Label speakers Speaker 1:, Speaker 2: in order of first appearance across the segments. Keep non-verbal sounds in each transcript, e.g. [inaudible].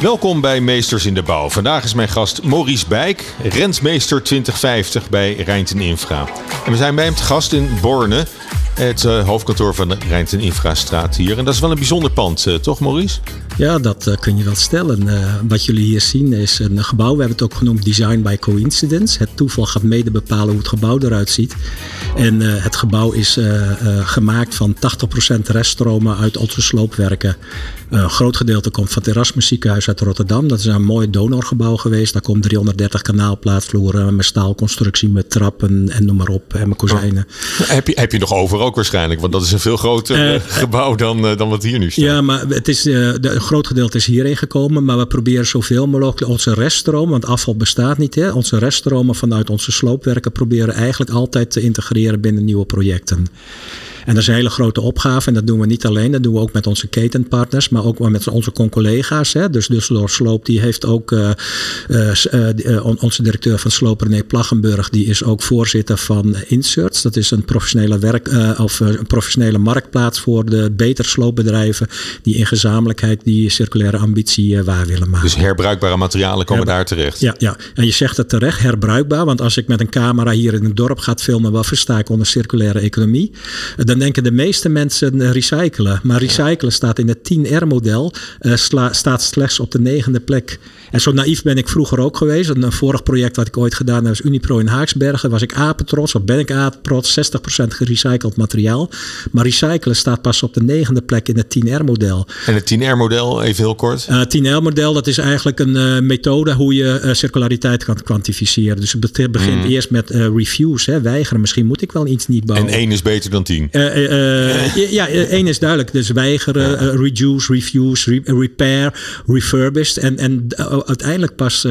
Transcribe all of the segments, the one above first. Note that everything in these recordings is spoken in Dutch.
Speaker 1: Welkom bij Meesters in de Bouw. Vandaag is mijn gast Maurice Bijk, rentmeester 2050 bij Rijnten Infra. En we zijn bij hem te gast in Borne, het uh, hoofdkantoor van de Rijnten Infrastraat hier. En dat is wel een bijzonder pand, uh, toch Maurice?
Speaker 2: Ja, dat uh, kun je wel stellen. wat jullie hier zien is een gebouw. We hebben het ook genoemd Design by Coincidence. Het toeval gaat mede bepalen hoe het gebouw eruit ziet. En het gebouw is gemaakt van 80% reststromen uit onze sloopwerken. Een groot gedeelte komt van het Erasmus ziekenhuis uit Rotterdam. Dat is een mooi donorgebouw geweest. Daar komt 330 kanaalplaatvloeren met staalconstructie, met trappen en noem maar op. En met kozijnen.
Speaker 1: Oh. Heb, je, heb je nog over ook waarschijnlijk? Want dat is een veel groter uh, gebouw dan, uh, dan wat hier nu staat.
Speaker 2: Ja, maar het is, uh, de, groot gedeelte is hierheen gekomen. Maar we proberen zoveel mogelijk onze reststroom, want afval bestaat niet. Hè, onze reststromen vanuit onze sloopwerken proberen eigenlijk altijd te integreren binnen nieuwe projecten. En dat is een hele grote opgave. En dat doen we niet alleen. Dat doen we ook met onze ketenpartners. Maar ook met onze collega's. Hè. Dus Düsseldorf Sloop die heeft ook... Uh, uh, onze directeur van Sloop René Plaggenburg. Die is ook voorzitter van Inserts. Dat is een professionele, werk, of, een professionele marktplaats voor de beter sloopbedrijven. Die in gezamenlijkheid die circulaire ambitie waar willen maken.
Speaker 1: Dus herbruikbare materialen komen daar terecht.
Speaker 2: Ja, ja, en je zegt het terecht, herbruikbaar. Want als ik met een camera hier in het dorp ga filmen, wat versta ik onder circulaire economie? Dan denken de meeste mensen recyclen. Maar recyclen staat in het 10R-model, uh, staat slechts op de negende plek. En zo naïef ben ik vroeger ook geweest. Een vorig project wat ik ooit gedaan heb, was Unipro in Haaksbergen. Was ik apetrots, of ben ik apetrots, 60% gerecycled materiaal. Maar recyclen staat pas op de negende plek in het 10R-model.
Speaker 1: En het 10R-model, even heel kort?
Speaker 2: Uh, 10R-model, dat is eigenlijk een uh, methode hoe je circulariteit kan kwantificeren. Dus het begint mm. eerst met reviews, hè, weigeren. Misschien moet ik wel iets niet bouwen.
Speaker 1: En één is beter dan tien?
Speaker 2: Uh, ja, één is duidelijk. Dus weigeren, reduce, refuse, re repair, refurbished en, en uiteindelijk pas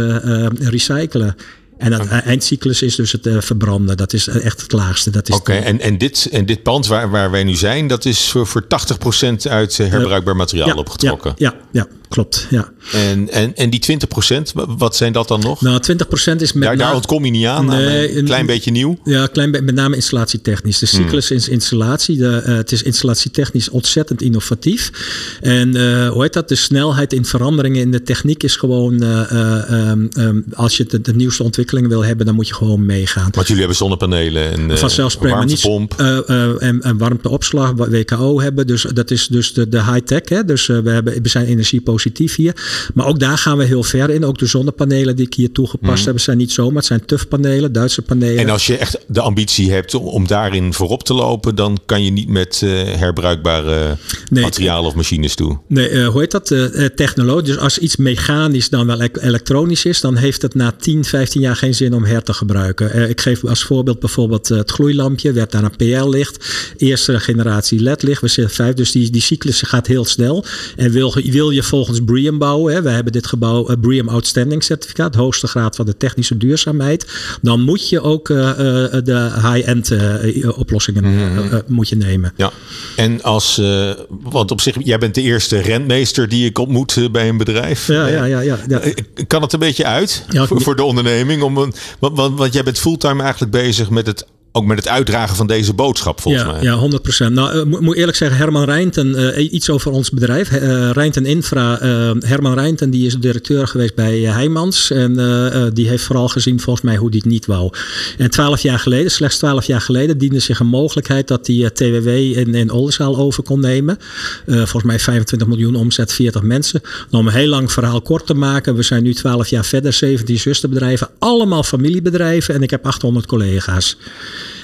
Speaker 2: recyclen. En het eindcyclus is dus het uh, verbranden. Dat is echt het laagste.
Speaker 1: Oké, okay, en, en, dit, en dit pand waar, waar wij nu zijn, dat is voor, voor 80% uit herbruikbaar materiaal
Speaker 2: ja,
Speaker 1: opgetrokken.
Speaker 2: Ja, ja, ja, klopt. Ja.
Speaker 1: En, en, en die 20%, wat zijn dat dan nog?
Speaker 2: Nou, 20% is met
Speaker 1: Daar, daar ontkom je niet aan. Nee, een klein beetje nieuw.
Speaker 2: Ja, klein, met name installatietechnisch. De cyclus hmm. is installatie. De, uh, het is installatietechnisch ontzettend innovatief. En uh, hoe heet dat? De snelheid in veranderingen in de techniek is gewoon, uh, um, um, als je de, de nieuwste ontwikkelingen wil hebben, dan moet je gewoon meegaan.
Speaker 1: Want jullie hebben zonnepanelen en
Speaker 2: warmtepomp. en, en warmteopslag, WKO hebben. Dus dat is dus de, de high-tech. Hè? Dus we, hebben, we zijn energiepositief hier. Maar ook daar gaan we heel ver in. Ook de zonnepanelen die ik hier toegepast mm. heb, zijn niet zomaar. Het zijn TUF-panelen, Duitse panelen.
Speaker 1: En als je echt de ambitie hebt om daarin voorop te lopen, dan kan je niet met uh, herbruikbare nee, materialen of machines toe.
Speaker 2: Nee, uh, hoe heet dat? Uh, technologie. Dus als iets mechanisch dan wel elektronisch is, dan heeft het na 10, 15 jaar geen zin om her te gebruiken. ik geef als voorbeeld bijvoorbeeld het gloeilampje, werd daar een PL-licht. Eerste generatie LED-licht, we zitten vijf, dus die, die cyclus gaat heel snel. En wil, wil je volgens BREEAM bouwen, hè, we hebben dit gebouw uh, BREEAM Outstanding certificaat, hoogste graad van de technische duurzaamheid, dan moet je ook uh, uh, de high-end oplossingen mm. moet je nemen.
Speaker 1: Ja, en als, want op zich, jij bent de eerste rentmeester die ik ontmoet bij een bedrijf.
Speaker 2: Ja, ja, ja. ja, ja.
Speaker 1: Kan het een beetje uit ja, voor, voor, de onderneming? Om een, want, want, want jij bent fulltime eigenlijk bezig met het ook met het uitdragen van deze boodschap, volgens
Speaker 2: ja,
Speaker 1: mij.
Speaker 2: Ja, 100%. Nou, uh, moet eerlijk zeggen, Herman Rijnten, uh, iets over ons bedrijf. Uh, Rijnten Infra. Herman Rijnten, die is directeur geweest bij Heijmans. En die heeft vooral gezien, volgens mij, hoe die het niet wou. En twaalf jaar geleden, slechts twaalf jaar geleden, diende zich een mogelijkheid dat die TWW in, in Oldenzaal over kon nemen. volgens mij 25 miljoen omzet, 40 mensen. Nou, om een heel lang verhaal kort te maken. We zijn nu twaalf jaar verder, 17 zusterbedrijven. Allemaal familiebedrijven. En ik heb 800 collega's.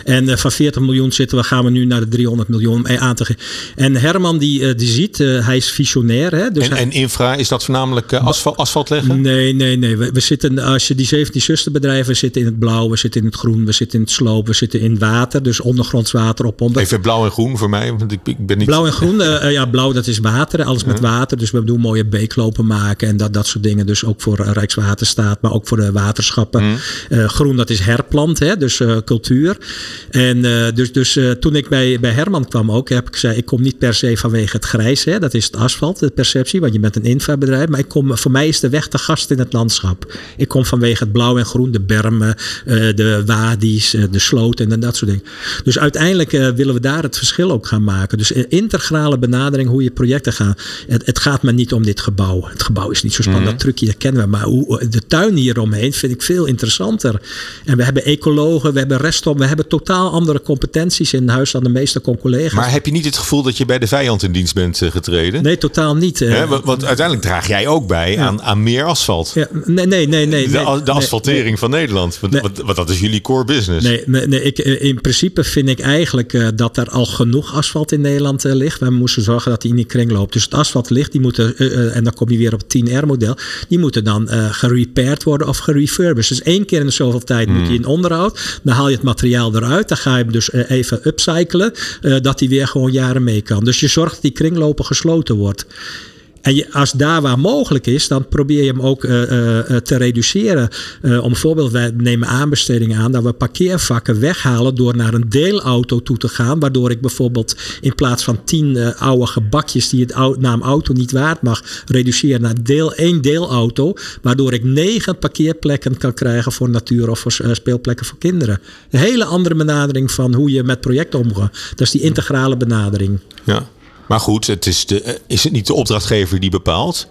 Speaker 2: En van 40 miljoen zitten we, gaan we nu naar de 300 miljoen aan te geven. En Herman die, die ziet, hij is visionair. Hè?
Speaker 1: Dus en, en infra, is dat voornamelijk asfalt, asfalt leggen?
Speaker 2: Nee, nee, nee. We, we, zitten, als je die 17 zusterbedrijven zitten in het blauw, we zitten in het groen, we zitten in het sloop, we zitten in water, dus ondergronds water op onder.
Speaker 1: Even blauw en groen voor mij, want ik, ik ben niet.
Speaker 2: Blauw en groen, ja, blauw dat is water, alles met water. Dus we doen mooie beeklopen maken en dat, dat soort dingen. Dus ook voor Rijkswaterstaat, maar ook voor de waterschappen. Mm. groen, dat is herplant, hè, dus cultuur. En dus, dus toen ik bij, bij Herman kwam ook, heb ik gezegd, ik kom niet per se vanwege het grijs, hè, dat is het asfalt, de perceptie, want je bent een infrabedrijf. Maar ik kom, voor mij is de weg te gast in het landschap. Ik kom vanwege het blauw en groen, de bermen, de wadi's, de sloten en dat soort dingen. Dus uiteindelijk willen we daar het verschil ook gaan maken. Dus integrale benadering hoe je projecten gaan. Het, het gaat me niet om dit gebouw. Het gebouw is niet zo spannend, mm dat trucje dat kennen we. Maar hoe, de tuin hieromheen vind ik veel interessanter. En we hebben ecologen, we hebben restom, we hebben totaal andere competenties in huis dan de meeste collega's.
Speaker 1: Maar heb je niet het gevoel dat je bij de vijand in dienst bent getreden?
Speaker 2: Nee, totaal niet.
Speaker 1: want, want, uiteindelijk draag jij ook bij aan, aan meer asfalt.
Speaker 2: Ja, nee, nee, nee. nee
Speaker 1: de, de asfaltering van Nederland. Want, want, dat is jullie core business.
Speaker 2: Nee, nee, ik, in principe vind ik eigenlijk uh, dat er al genoeg asfalt in Nederland uh, ligt. We moesten zorgen dat die in die kring loopt. Dus het asfalt ligt, die moeten, uh, en dan kom je weer op het 10R-model, die moeten dan gerepaired worden of gerefurbished. Dus één keer in de zoveel tijd moet je in onderhoud. Dan haal je het materiaal eruit. Dan ga je hem dus even upcyclen, dat die weer gewoon jaren mee kan. Dus je zorgt dat die kringlopen gesloten wordt. En als daar waar mogelijk is, dan probeer je hem ook uh, uh, te reduceren. Om voorbeeld, wij nemen aanbestedingen aan dat we parkeervakken weghalen door naar een deelauto toe te gaan. Waardoor ik bijvoorbeeld in plaats van tien oude gebakjes die het naam auto niet waard mag, reduceren naar deel, één deelauto. Waardoor ik negen parkeerplekken kan krijgen voor natuur of voor speelplekken voor kinderen. Een hele andere benadering van hoe je met projecten omgaat. Dat is die integrale benadering.
Speaker 1: Ja. Maar goed, het is, de, eh, is het niet de opdrachtgever die bepaalt?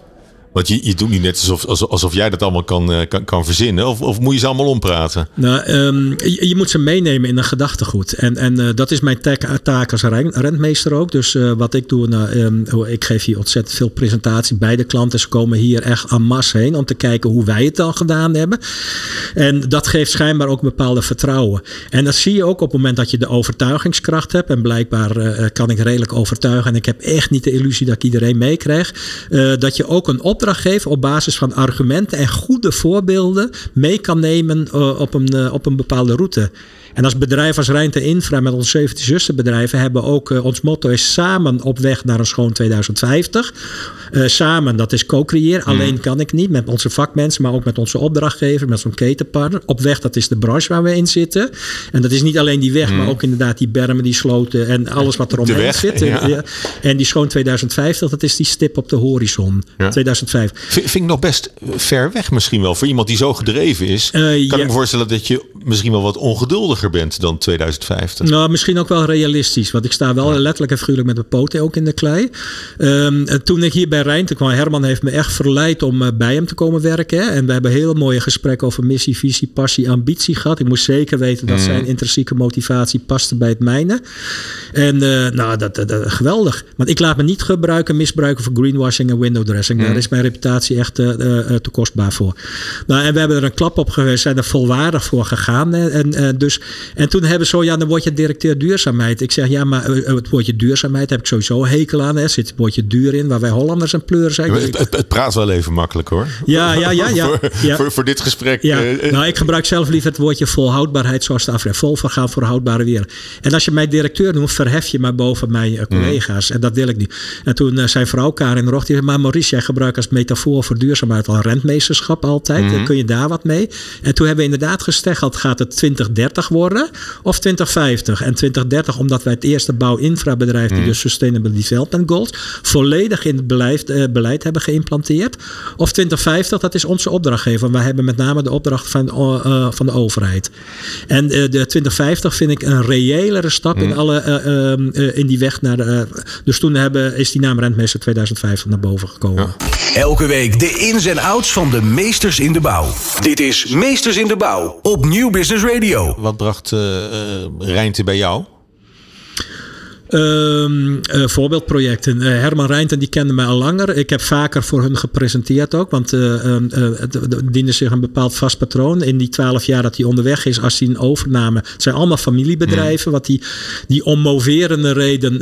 Speaker 1: Want je, doet niet net alsof, alsof, alsof jij dat allemaal kan, eh, kan, kan verzinnen. Of, of moet je ze allemaal ompraten?
Speaker 2: Nou, um, je, moet ze meenemen in een gedachtegoed. En, en uh, dat is mijn taak, als rentmeester ook. Dus uh, wat ik doe, nou, um, ik geef hier ontzettend veel presentatie bij de klanten. Ze komen hier echt en masse heen om te kijken hoe wij het dan gedaan hebben. En dat geeft schijnbaar ook bepaalde vertrouwen. En dat zie je ook op het moment dat je de overtuigingskracht hebt. En blijkbaar kan ik redelijk overtuigen. En ik heb echt niet de illusie dat ik iedereen meekrijg. dat je ook een op opdrachtgever op basis van argumenten en goede voorbeelden mee kan nemen uh, op, een, uh, op een bepaalde route. En als bedrijf als Rijnte Infra met onze 17 zusterbedrijven hebben ook uh, ons motto is samen op weg naar een schoon 2050. Uh, samen, dat is co-creëren. Mm. Alleen kan ik niet met onze vakmensen, maar ook met onze opdrachtgever, met zo'n ketenpartner. Op weg, dat is de branche waar we in zitten. En dat is niet alleen die weg, mm. maar ook inderdaad die bermen, die sloten en alles wat er omheen zit. Ja. En die schoon 2050, dat is die stip op de horizon. Ja. 2005. V
Speaker 1: vind ik nog best ver weg misschien wel. Voor iemand die zo gedreven is, uh, kan ik me voorstellen dat je misschien wel wat ongeduldiger bent dan 2050.
Speaker 2: Nou, misschien ook wel realistisch. Want ik sta wel letterlijk en figuurlijk met mijn poten ook in de klei. Um, toen ik hier bij Rijnte kwam, Herman heeft me echt verleid om uh, bij hem te komen werken. Hè? En we hebben heel mooie gesprekken over missie, visie, passie, ambitie gehad. Ik moest zeker weten dat mm. zijn intrinsieke motivatie paste bij het mijne. En uh, nou, dat, dat, dat, geweldig. Want ik laat me niet gebruiken, misbruiken voor greenwashing en window dressing. Mm. Daar is mijn reputatie echt uh, te kostbaar voor. Nou, en we hebben er een klap op geweest, zijn er volwaardig voor gegaan. En, en, dus, en toen hebben ze zo, ja, dan word je directeur duurzaamheid. Ik zeg, ja, maar het woordje duurzaamheid heb ik sowieso hekel aan. Er zit het woordje duur in, waar wij Hollanders een pleur zijn.
Speaker 1: Het, het, het, praat wel even makkelijk hoor.
Speaker 2: Ja, ja, ja. ja, [laughs]
Speaker 1: voor,
Speaker 2: ja.
Speaker 1: Voor, voor, dit gesprek.
Speaker 2: Ja. nou, ik gebruik zelf liever het woordje volhoudbaarheid zoals de afref. Vol vergaan voor houdbare weer. En als je mij directeur noemt, verhef je maar boven mijn uh, collega's. Mm. En dat wil ik niet. En toen uh, zijn vrouw Karin Rocht, die zei, maar Maurice, jij gebruikt als metafoor voor duurzaamheid al rentmeesterschap altijd. Mm. Dan kun je daar wat mee. En toen hebben we inderdaad gesteggeld, gaat het 2030 worden of 2050? En 2030, omdat wij het eerste bouw-infrabedrijf, die mm. dus Sustainable Development Goals, volledig in het beleid, uh, beleid hebben geïmplanteerd. Of 2050, dat is onze opdrachtgever. Wij hebben met name de opdracht van, uh, van de overheid. En de 2050 vind ik een reëlere stap in, alle, in die weg naar de. dus toen hebben, is die naam Rentmeester 2050 naar boven gekomen. Ja.
Speaker 3: Elke week de ins en outs van de meesters in de bouw. Dit is Meesters in de Bouw op Business Radio.
Speaker 1: Wat bracht uh, Rijnte bij jou?
Speaker 2: Um, uh, voorbeeldprojecten. Uh, Herman Reinten die kende mij al langer. Ik heb vaker voor hun gepresenteerd ook. Want uh, het diende zich een bepaald vast patroon. In die twaalf jaar dat hij onderweg is, als hij een overname. Het zijn allemaal familiebedrijven. Mm. Wat die, die om moverende reden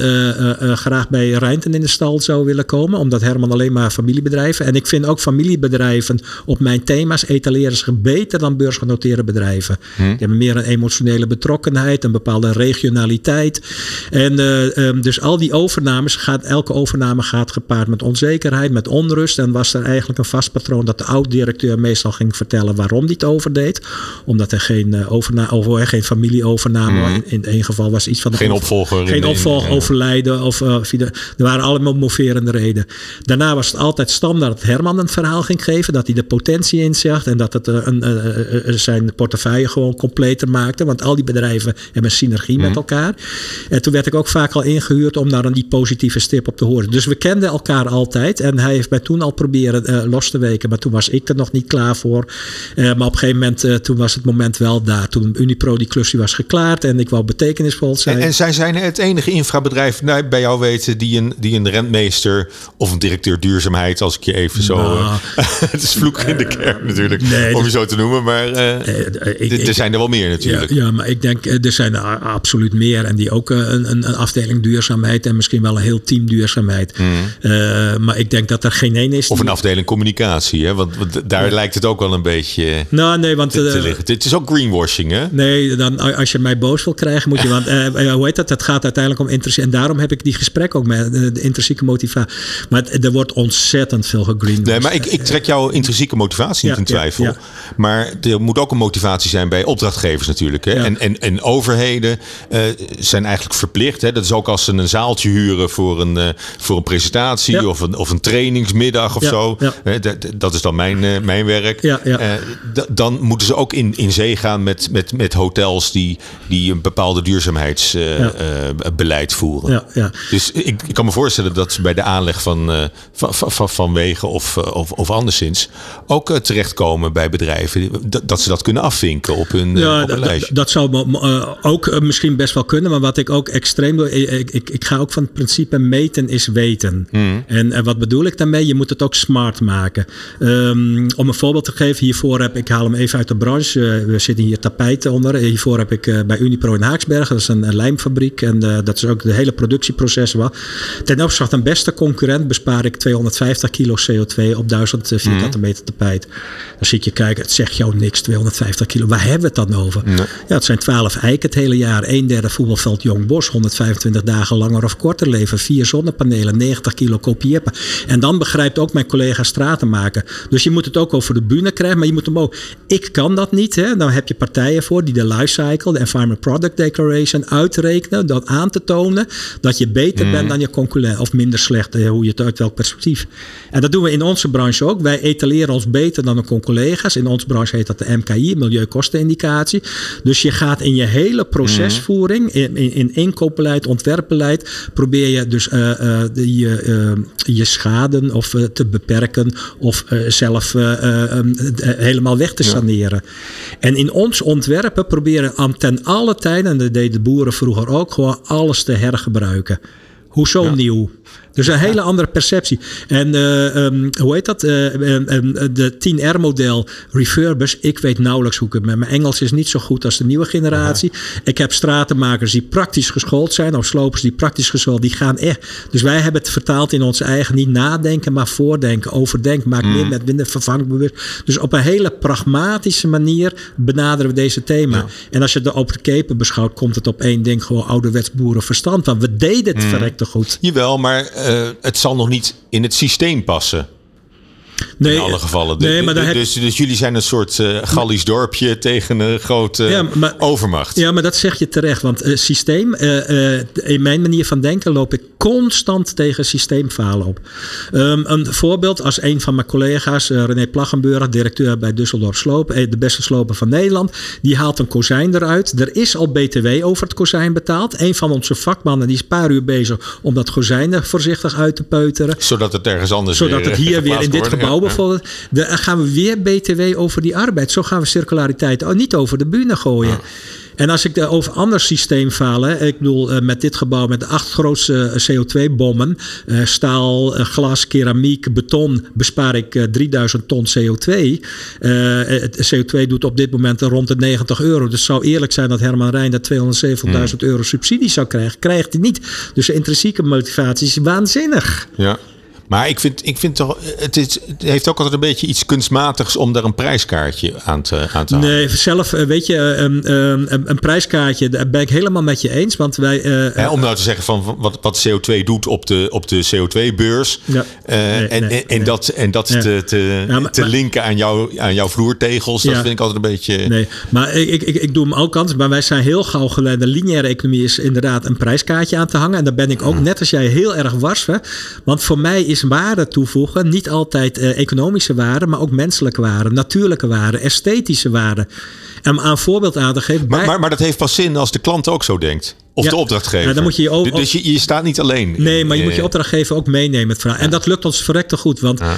Speaker 2: graag bij Reinten in de stal zou willen komen. Omdat Herman alleen maar familiebedrijven. En ik vind ook familiebedrijven op mijn thema's etaleren zich beter dan beursgenoteerde bedrijven. Mm. Die hebben meer een emotionele betrokkenheid, een bepaalde regionaliteit. En uh, dus al die overnames, gaat, elke overname gaat gepaard met onzekerheid, met onrust. En was er eigenlijk een vast patroon dat de oud-directeur meestal ging vertellen waarom hij het overdeed. Omdat er geen, uh, overna of, geen familieovername mm. in, in één geval was iets van...
Speaker 1: geen opvolger.
Speaker 2: Geen opvolger, overlijden. Of, uh, er waren allemaal moverende redenen. Daarna was het altijd standaard dat Herman een verhaal ging geven. Dat hij de potentie inzag en dat het een, zijn portefeuille gewoon completer maakte. Want al die bedrijven hebben synergie met mm. elkaar. En toen werd ik ook vaak al ingehuurd om naar die positieve stip op te horen. Dus we kenden elkaar altijd. En hij heeft mij toen al proberen uh, los te weken. Maar toen was ik er nog niet klaar voor. Uh, maar op een gegeven moment, uh, toen was het moment wel daar. Toen Unipro die klusje was geklaard. En ik wou betekenisvol zijn.
Speaker 1: En, en zij zijn het enige infrabedrijf nou, bij jou weten die een, die een rentmeester of een directeur duurzaamheid, als ik je even zo. Nou, [laughs] het is vloek in de kerk natuurlijk, nee, om je zo te noemen. Maar ik, er zijn er wel meer natuurlijk.
Speaker 2: Ja, ja, maar ik denk, er zijn er absoluut meer. En die ook een, een, een afdeling duurzaamheid en misschien wel een heel team duurzaamheid. Mm. Uh, maar ik denk dat er geen één is.
Speaker 1: Of een afdeling communicatie, hè? Want, want daar ja. lijkt het ook wel een beetje
Speaker 2: nou, nee, want,
Speaker 1: te, te liggen. Het is ook greenwashing, hè?
Speaker 2: Nee, dan, als je mij boos wil krijgen, moet je. Want uh, hoe heet dat? Het gaat uiteindelijk om intrinsiek. En daarom heb ik die gesprek ook met de intrinsieke motivatie. Maar het, er wordt ontzettend veel gegreenwashed.
Speaker 1: Nee, maar ik, ik trek jouw intrinsieke motivatie niet in twijfel. Ja, maar er moet ook een motivatie zijn bij opdrachtgevers natuurlijk. Hè? En, en, en overheden zijn eigenlijk verplicht. Hè? Dat is ook als ze een zaaltje huren voor een, uh, voor een presentatie of, een, of een trainingsmiddag of zo. Dat, dat, is dan mijn, uh, mijn werk. Uh, dan moeten ze ook in, in zee gaan met, met, met hotels die, die een bepaalde duurzaamheidsbeleid voeren. Dus ik, ik, kan me voorstellen dat ze bij de aanleg van, van, van, van wegen of, of, of anderszins ook terechtkomen bij bedrijven. Dat, dat ze dat kunnen afvinken op hun, ja, op hun lijstje.
Speaker 2: Dat zou ook misschien best wel kunnen. Maar wat ik ook extreem doe. Ik, ik, ik ga ook van het principe meten is weten. Mm. En, en, wat bedoel ik daarmee? Je moet het ook smart maken. Um, om een voorbeeld te geven, hiervoor heb ik haal hem even uit de branche. Uh, we zitten hier tapijten onder. Hiervoor heb ik uh, bij Unipro in Haaksbergen, dat is een, een lijmfabriek. En uh, dat is ook de hele productieproces. Wel. Ten opzichte van beste concurrent bespaar ik 250 kilo CO2 op 1000 vierkante mm. meter tapijt. Dan zie ik je kijken, het zegt jou niks, 250 kilo. Waar hebben we het dan over? Ja, het zijn 12 eiken het hele jaar. Een derde voetbalveld Jong Bos, 125 dagen langer of korter leven. Vier zonnepanelen, 90 kilo kopieppen. En dan begrijpt ook mijn collega stratenmaker. Dus je moet het ook over de bühne krijgen, maar je moet hem ook. Ik kan dat niet. Hè? Dan heb je partijen voor die de lifecycle, de Environment Product Declaration, uitrekenen. Dat aan te tonen dat je beter mm. bent dan je concurrent. Of minder slecht, hoe je het uit welk perspectief. En dat doen we in onze branche ook. Wij etaleren ons beter dan onze collega's. In onze branche heet dat de MKI, Milieukostenindicatie. Dus je gaat in je hele procesvoering, in, in, in inkoopbeleid, ontwerpbeleid, probeer je dus uh, uh, je, uh, je schade of te beperken of zelf um, helemaal weg te saneren. Ja. En in ons ontwerpen proberen aan ten alle tijden, en dat deden de boeren vroeger ook, gewoon alles te hergebruiken. Hoezo ja. nieuw? Dus een hele andere perceptie. En uh, um, hoe heet dat? Uh, um, de 10R-model refurbish. Ik weet nauwelijks hoe ik het met mijn Engels is niet zo goed als de nieuwe generatie. Ik heb stratenmakers die praktisch geschoold zijn, of slopers die praktisch geschoold, die gaan echt. Dus wij hebben het vertaald in ons eigen niet nadenken, maar voordenken, overdenken, maak mm. meer met minder vervangbewust. Dus op een hele pragmatische manier benaderen we deze thema. Ja. En als je de open kepen beschouwt, komt het op één ding gewoon ouderwets boerenverstand. Want we deden het mm. verrekte goed.
Speaker 1: Jawel, maar het zal nog niet in het systeem passen. Nee, in alle gevallen. Nee, maar dus, dus, dus, jullie zijn een soort uh, Gallisch dorpje tegen een grote ja, maar, overmacht.
Speaker 2: Ja, maar dat zeg je terecht. Want uh, systeem, uh, in mijn manier van denken loop ik constant tegen systeemfalen op. Um, een voorbeeld als een van mijn collega's, René Plaggenburg, directeur bij Düsseldorf Sloop, de beste sloper van Nederland, die haalt een kozijn eruit. Er is al BTW over het kozijn betaald. Een van onze vakmannen die is een paar uur bezig om dat kozijn er voorzichtig uit te peuteren.
Speaker 1: Zodat het ergens anders
Speaker 2: Zodat het hier weer in dit gebouw bijvoorbeeld. Dan gaan we weer BTW over die arbeid. Zo gaan we circulariteit oh, niet over de bühne gooien. En als ik over ander systeem faal, ik bedoel met dit gebouw met de acht grootste CO2-bommen, staal, glas, keramiek, beton, bespaar ik 3000 ton CO2. het CO2 doet op dit moment rond de 90 euro. Dus het zou eerlijk zijn dat Herman Rijn dat 270.000 hmm. euro subsidie zou krijgen. Krijgt hij niet. Dus de intrinsieke motivatie is waanzinnig.
Speaker 1: Ja. Maar ik vind, ik vind toch, het, is, het heeft ook altijd een beetje iets kunstmatigs om daar een prijskaartje aan te, aan te
Speaker 2: halen. Nee, zelf eh, weet je, eh, een, een, een, prijskaartje, daar ben ik helemaal met je eens. Want wij,
Speaker 1: uh, om nou te zeggen van wat, wat CO2 doet op de, op de CO2-beurs. Ja, en, en, en, dat, en dat te, te, te linken aan, jou, aan jouw vloertegels, dat vind ik altijd een beetje.
Speaker 2: Nee, maar ik, ik, ik, doe hem ook kans. Maar wij zijn heel gauw geleid. De lineaire economie is inderdaad een prijskaartje aan te hangen. En daar ben ik ook, net als jij, heel erg wars. Hè? Want voor mij is waarde toevoegen. Niet altijd uh, economische waarde, maar ook menselijke waarde, natuurlijke waarde, esthetische waarde. En aan een voorbeeld aan te geven.
Speaker 1: Maar, maar, maar dat heeft pas zin als de klant ook zo denkt. Of de opdrachtgever. Ja, dan moet je je ook, dus je, je, staat niet alleen.
Speaker 2: Nee, maar je moet je opdrachtgever ook meenemen. Het verhaal. En dat lukt ons verrekte goed. Want uh,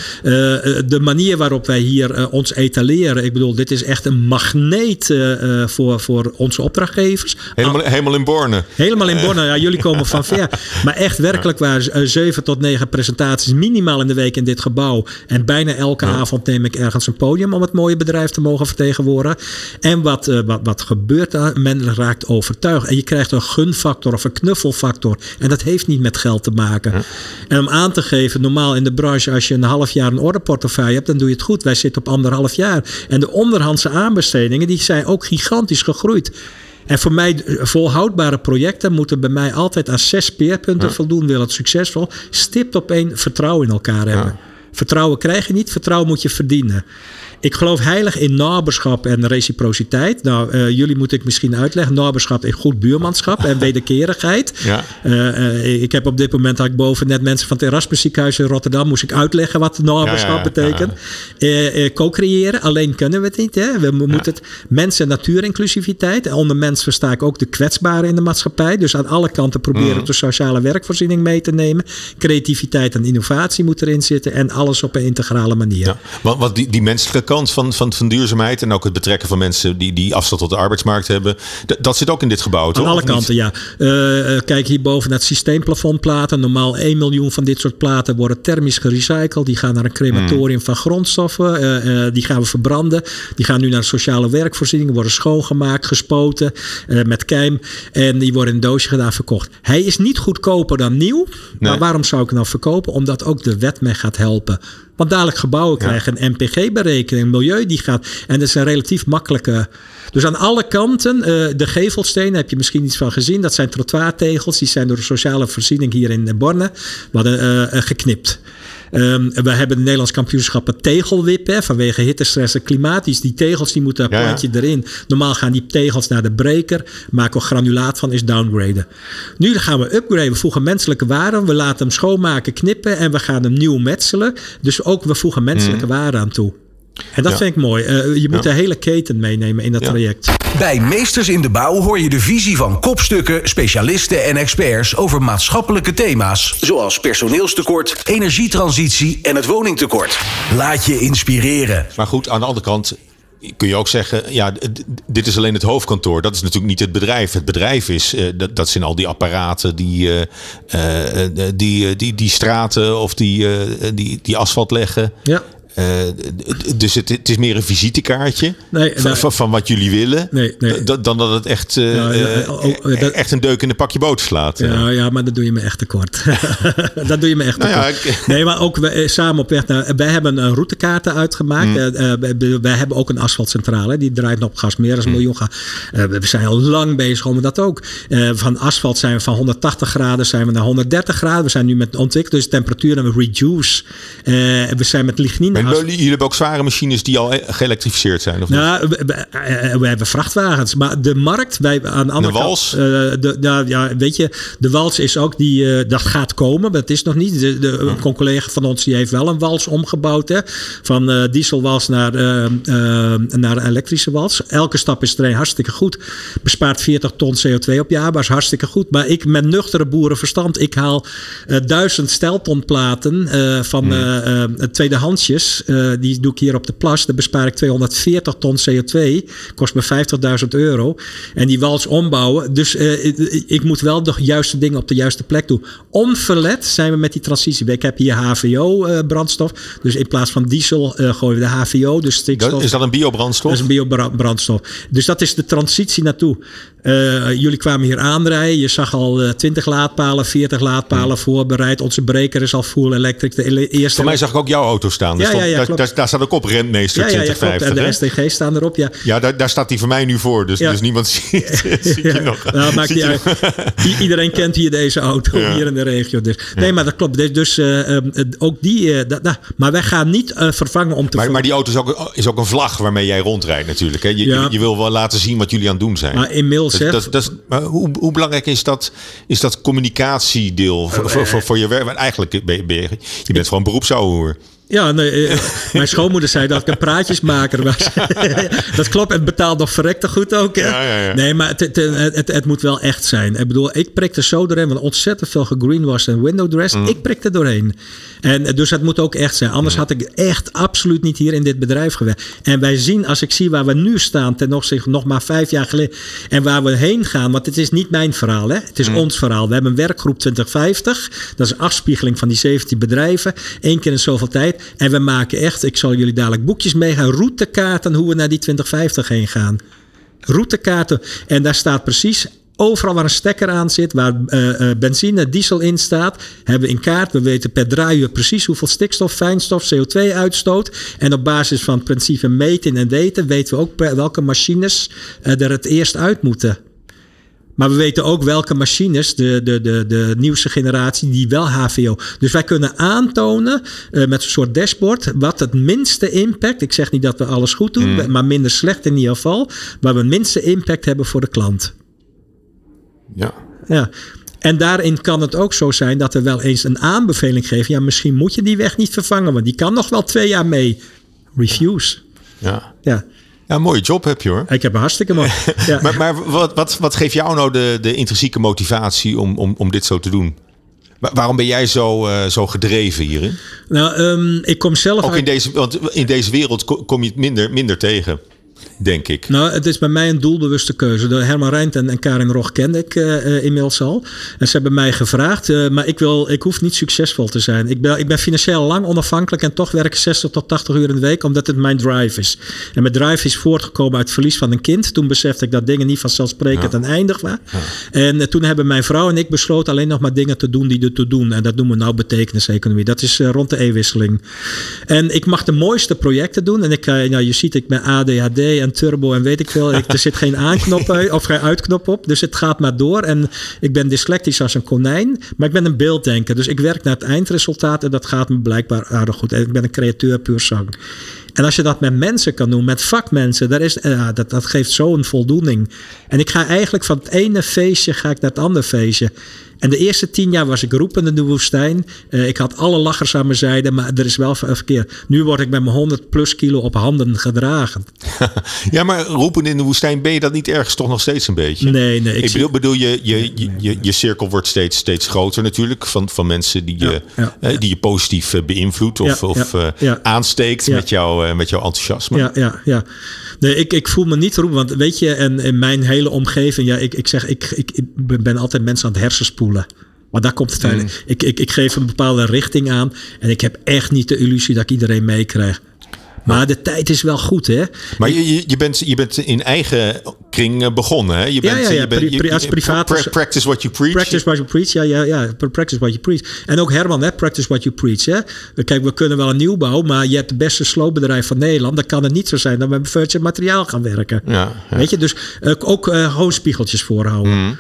Speaker 2: de manier waarop wij hier uh, ons etaleren. Ik bedoel, dit is echt een magneet uh, voor, voor onze opdrachtgevers.
Speaker 1: Helemaal, helemaal in Borne.
Speaker 2: Helemaal in Borne. Ja, jullie komen van ver. [laughs] Maar echt werkelijk waar. zeven tot negen presentaties minimaal in de week in dit gebouw. En bijna elke avond neem ik ergens een podium om het mooie bedrijf te mogen vertegenwoordigen. En wat, wat, wat gebeurt er? Men raakt overtuigd. En je krijgt een gun factor of een knuffelfactor. En dat heeft niet met geld te maken. En om aan te geven, normaal in de branche, als je een half jaar een orderportefeuille hebt, dan doe je het goed. Wij zitten op anderhalf jaar. En de onderhandse aanbestedingen, die zijn ook gigantisch gegroeid. En voor mij, volhoudbare projecten moeten bij mij altijd aan zes speerpunten voldoen. Wil het succesvol? Stipt op één vertrouwen in elkaar hebben. Vertrouwen krijg je niet, vertrouwen moet je verdienen. Ik geloof heilig in naberschap en reciprociteit. Nou, uh, jullie moet ik misschien uitleggen. Naberschap in goed buurmanschap en [laughs] wederkerigheid. Ja. Uh, ik heb op dit moment, had ik boven net mensen van het Erasmus ziekenhuis in Rotterdam, moest ik uitleggen wat naberschap betekent. Co-creëren, alleen kunnen we het niet. Hè? We, moeten het mens- en natuurinclusiviteit. En onder mens versta ik ook de kwetsbaren in de maatschappij. Dus aan alle kanten proberen mm. de sociale werkvoorziening mee te nemen. Creativiteit en innovatie moet erin zitten. En alles op een integrale manier. Ja,
Speaker 1: want, want die, die menselijke kant van, van, van duurzaamheid en ook het betrekken van mensen die, die afstand tot de arbeidsmarkt hebben. Dat zit ook in dit gebouw, toch?
Speaker 2: Aan alle kanten, ja. Uh, kijk hierboven naar het systeemplafondplaten. Normaal 1 miljoen van dit soort platen worden thermisch gerecycled. Die gaan naar een crematorium hmm. van grondstoffen. Uh, die gaan we verbranden. Die gaan nu naar sociale werkvoorziening, worden schoongemaakt, gespoten met kijm. En die worden in een doosje gedaan verkocht. Hij is niet goedkoper dan nieuw. Maar waarom zou ik hem nou verkopen? Omdat ook de wet mij gaat helpen. Want dadelijk gebouwen krijgen een MPG-berekening, milieu die gaat. En dat is een relatief makkelijke. Dus aan alle kanten, uh, de gevelstenen heb je misschien iets van gezien. Dat zijn trottoirtegels. Die zijn door de sociale voorziening hier in Borne worden, uh, geknipt. Um, we hebben de Nederlands kampioenschappen tegelwippen. Vanwege hittestress en klimatisch. Die tegels die moeten een ja, plantje erin. Normaal gaan die tegels naar de breker. Maken we granulaat van, is downgraden. Nu gaan we upgraden. We voegen menselijke waarden. We laten hem schoonmaken, knippen. En we gaan hem nieuw metselen. Dus ook we voegen menselijke mm. waarden aan toe. En dat vind ik mooi. Uh, je moet de hele keten meenemen in dat traject.
Speaker 3: Bij Meesters in de Bouw hoor je de visie van kopstukken, specialisten en experts over maatschappelijke thema's. Zoals personeelstekort, energietransitie en het woningtekort. Laat je inspireren.
Speaker 1: Maar goed, aan de andere kant kun je ook zeggen, ja, dit is alleen het hoofdkantoor. Dat is natuurlijk niet het bedrijf. Het bedrijf is, uh, dat, dat zijn al die apparaten die, uh, uh, die, die, die straten of die, die, die asfalt leggen. Ja. Uh, dus het, het, is meer een visitekaartje nee, van, nou, van, wat jullie willen. Nee, nee. Dan, dan dat het echt, ja, ja, oh, oh, dat, echt een deuk in een pakje boter slaat.
Speaker 2: Ja, ja, maar dat doe je me echt tekort. [laughs] dat doe je me echt nou tekort. Nou ik... Nee, maar ook we, samen op weg naar... Wij hebben een routekaarten uitgemaakt. Mm. Wij hebben ook een asfaltcentrale. Die draait op gas meer dan een mm. miljoen. we zijn al lang bezig om dat ook. van asfalt zijn we van 180 graden zijn we naar 130 graden. We zijn nu met ontwikkeling. Dus temperatuur en we reduce. we zijn met lignine
Speaker 1: jullie hebben ook zware machines die al geëlektrificeerd zijn? Of
Speaker 2: nou, we, we, hebben vrachtwagens. Maar de markt, wij, aan de andere
Speaker 1: de wals?
Speaker 2: Kant, uh, de, nou, ja, weet je, de wals is ook die, uh, dat gaat komen, maar dat is nog niet. De, de, Een collega van ons die heeft wel een wals omgebouwd. Hè, van uh, dieselwals naar, naar elektrische wals. Elke stap is er hartstikke goed. Bespaart 40 ton CO2 op jaar, maar is hartstikke goed. Maar ik met nuchtere boerenverstand, ik haal duizend steltonplaten van hmm. tweedehandsjes uh, die doe ik hier op de plas. Daar bespaar ik 240 ton CO2. Kost me 50.000 euro. En die wals ombouwen. Dus uh, ik moet wel de juiste dingen op de juiste plek doen. Onverlet zijn we met die transitie. Ik heb hier HVO-brandstof. dus in plaats van diesel gooien we de HVO. Dus
Speaker 1: stikstof. Is dat een biobrandstof?
Speaker 2: Dat is een biobrandstof. Dus dat is de transitie naartoe. Jullie kwamen hier aanrijden. Je zag al 20 laadpalen, 40 laadpalen hmm. voorbereid. Onze breker is al full electric. De eerste
Speaker 1: Voor mij zag ik ook jouw auto staan. Ja, ja, ja, daar, daar, staat ook op Rentmeester ja, 2050.
Speaker 2: en de STG staan erop, ja.
Speaker 1: Ja, daar, daar staat die voor mij nu voor. Dus, dus niemand [laughs] ziet, ziet je nog. Nou, maakt niet
Speaker 2: uit. Iedereen kent hier deze auto, hier in de regio. Dus. Nee, maar dat klopt. Dus, dus uh, ook die... Uh, da, da, maar wij gaan niet uh, vervangen om te...
Speaker 1: Maar, maar die auto is ook, is ook een vlag waarmee jij rondrijdt natuurlijk. Hè? Je, je, je, wil wel laten zien wat jullie aan het doen zijn.
Speaker 2: Maar inmiddels...
Speaker 1: Dat, dat, dat, maar hoe, hoe belangrijk is dat, is dat communicatiedeel voor, voor, voor, voor je werk? Eigenlijk ben je, je bent gewoon beroepsouwer.
Speaker 2: Ja, nee, eh, [laughs] mijn schoonmoeder zei dat ik een praatjesmaker was. [laughs] dat klopt, het betaalt nog verrekte goed ook. Ja, ja, ja. Nee, maar het, het, het, het, moet wel echt zijn. Ik bedoel, ik prik er zo doorheen, want ontzettend veel gegreenwashed en window dress. Mm. Ik prik er doorheen. En dus het moet ook echt zijn. Anders mm. had ik echt absoluut niet hier in dit bedrijf gewerkt. En wij zien, als ik zie waar we nu staan ten opzichte nog maar vijf jaar geleden en waar we heen gaan, want het is niet mijn verhaal, hè? het is mm. ons verhaal. We hebben een werkgroep 2050, dat is een afspiegeling van die 17 bedrijven, één keer in zoveel tijd. En we maken echt, ik zal jullie dadelijk boekjes meegaan, routekaarten hoe we naar die 2050 heen gaan. Routekaarten. En daar staat precies overal waar een stekker aan zit, waar uh, benzine, diesel in staat, hebben we in kaart. We weten per draaien precies hoeveel stikstof, fijnstof, CO2 uitstoot. En op basis van het principe meten en weten, weten we ook welke machines uh, er het eerst uit moeten. Maar we weten ook welke machines, de, de, de, de nieuwste generatie, die wel HVO. Dus wij kunnen aantonen uh, met een soort dashboard wat het minste impact. Ik zeg niet dat we alles goed doen, mm. maar minder slecht in ieder geval. Waar we het minste impact hebben voor de klant.
Speaker 1: Ja.
Speaker 2: Ja. En daarin kan het ook zo zijn dat we wel eens een aanbeveling geven. Ja, misschien moet je die weg niet vervangen, want die kan nog wel twee jaar mee. Refuse.
Speaker 1: Ja. Ja. Ja, een mooie job heb je hoor.
Speaker 2: Ik heb een hartstikke mooi. [laughs]
Speaker 1: Ja. maar maar wat, wat, wat geeft jou nou de, de intrinsieke motivatie om, om, om dit zo te doen? Waarom ben jij zo, uh, zo gedreven hierin?
Speaker 2: Nou, um, ik kom zelf.
Speaker 1: Ook in deze, want in deze wereld kom je het minder, minder tegen denk ik.
Speaker 2: Nou, het is bij mij een doelbewuste keuze. De Herman Rijnt en, en Karin Rog kende ik uh, inmiddels al. En ze hebben mij gevraagd, uh, maar ik, wil, ik hoef niet succesvol te zijn. Ik ben, ik ben financieel lang onafhankelijk en toch werk ik 60 tot 80 uur in de week, omdat het mijn drive is. En mijn drive is voortgekomen uit het verlies van een kind. Toen besefte ik dat dingen niet vanzelfsprekend ja. en eindig waren. Ja. En uh, toen hebben mijn vrouw en ik besloten alleen nog maar dingen te doen die er toe doen. En dat noemen we nou betekeniseconomie. Dat is rond de e-wisseling. En ik mag de mooiste projecten doen. En ik, nou, je ziet, ik ben ADHD en turbo en weet ik veel. Ik, er zit geen aanknop [laughs] of geen uitknop op. Dus het gaat maar door. En ik ben dyslectisch als een konijn. Maar ik ben een beelddenker. Dus ik werk naar het eindresultaat. En dat gaat me blijkbaar aardig goed. En ik ben een createur puur zang. En als je dat met mensen kan doen, met vakmensen, daar is, ja, dat, dat geeft zo'n voldoening. En ik ga eigenlijk van het ene feestje ga ik naar het andere feestje. En de eerste tien jaar was ik roepend in de woestijn. Uh, ik had alle lachers aan mijn zijde, maar er is wel verkeer. Nu word ik met mijn 100 plus kilo op handen gedragen. [laughs]
Speaker 1: ja, maar roepen in de woestijn, ben je dat niet ergens toch nog steeds een beetje?
Speaker 2: Nee, nee.
Speaker 1: Ik, ik bedoel, bedoel je, je, je, je, je, cirkel wordt steeds, steeds groter natuurlijk. Van, van mensen die je, ja, ja. die je positief eh, beïnvloedt of, of aansteekt met, jou, met jouw enthousiasme.
Speaker 2: Ja, ja, ja. Nee, ik, ik voel me niet roepen. Want weet je, en in mijn hele omgeving, ja, ik, ik zeg, ik, ik, ik ben altijd mensen aan het hersenspoelen. Maar daar komt het mm. ik, ik, ik geef een bepaalde richting aan. En ik heb echt niet de illusie dat ik iedereen meekrijg. Maar de tijd is wel goed, hè?
Speaker 1: Maar je, je, bent, je bent in eigen kring eh, begonnen, hè? Je bent,
Speaker 2: ja, ja, ja. Je bent,
Speaker 1: je,
Speaker 2: als privaat.
Speaker 1: practice what you preach.
Speaker 2: Practice what you preach, ja, ja, ja. Practice what you preach. En ook Herman, hè? Practice what you preach, hè? Kijk, we kunnen wel een nieuwbouw, maar je hebt het beste sloopbedrijf van Nederland. Dan kan het niet zo zijn dat we met virtual materiaal gaan werken. Ja, Weet je, dus uh, ook uh, hoogspiegeltjes voorhouden. Mm.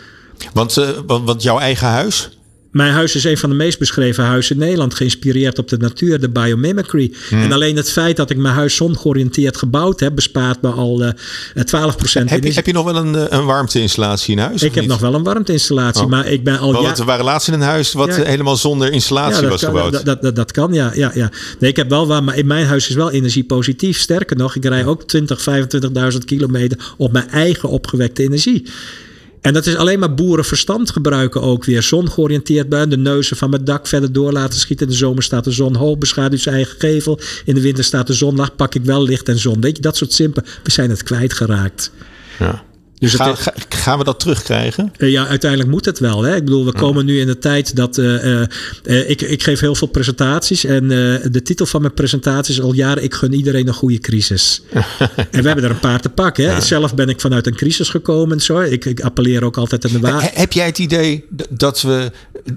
Speaker 1: Want, uh, want, want jouw eigen huis?
Speaker 2: Mijn huis is een van de meest beschreven huizen in Nederland. Geïnspireerd op de natuur, de biomimicry. Hmm. En alleen het feit dat ik mijn huis zongeoriënteerd gebouwd heb, bespaart me al uh, eh, 12 procent.
Speaker 1: Heb, je, heb je nog wel een, eh, een warmteinstallatie in huis?
Speaker 2: Ik heb nog wel een warmteinstallatie, oh. maar ik ben al.
Speaker 1: Want er waren laatst in een huis wat helemaal zonder installatie was gebouwd.
Speaker 2: Dat, dat, dat, dat, kan, ja, ja, ja. Nee, ik heb wel waar, maar in mijn huis is wel energiepositief. Sterker nog, ik rij ook 20, 25.000 kilometer op mijn eigen opgewekte energie. En dat is alleen maar boerenverstand gebruiken ook weer. Zon georiënteerd de neuzen van mijn dak verder door laten schieten. In de zomer staat de zon hoog, beschaduwt zijn eigen gevel. In de winter staat de zon laag, pak ik wel licht en zon. Weet je, dat soort simpel. We zijn het kwijtgeraakt.
Speaker 1: Ja. Dus Ga, ga, gaan we dat terugkrijgen?
Speaker 2: Uh, ja, uiteindelijk moet het wel. Hè? Ik bedoel, we komen nu in de tijd dat. Uh, uh, ik, ik geef heel veel presentaties. En de titel van mijn presentatie is al jaren: Ik gun iedereen een goede crisis. [laughs] en we hebben er een paar te pakken. Hè? Ja. Zelf ben ik vanuit een crisis gekomen en zo. Ik, ik appelleer ook altijd aan de waarheid.
Speaker 1: Heb jij het idee dat, we,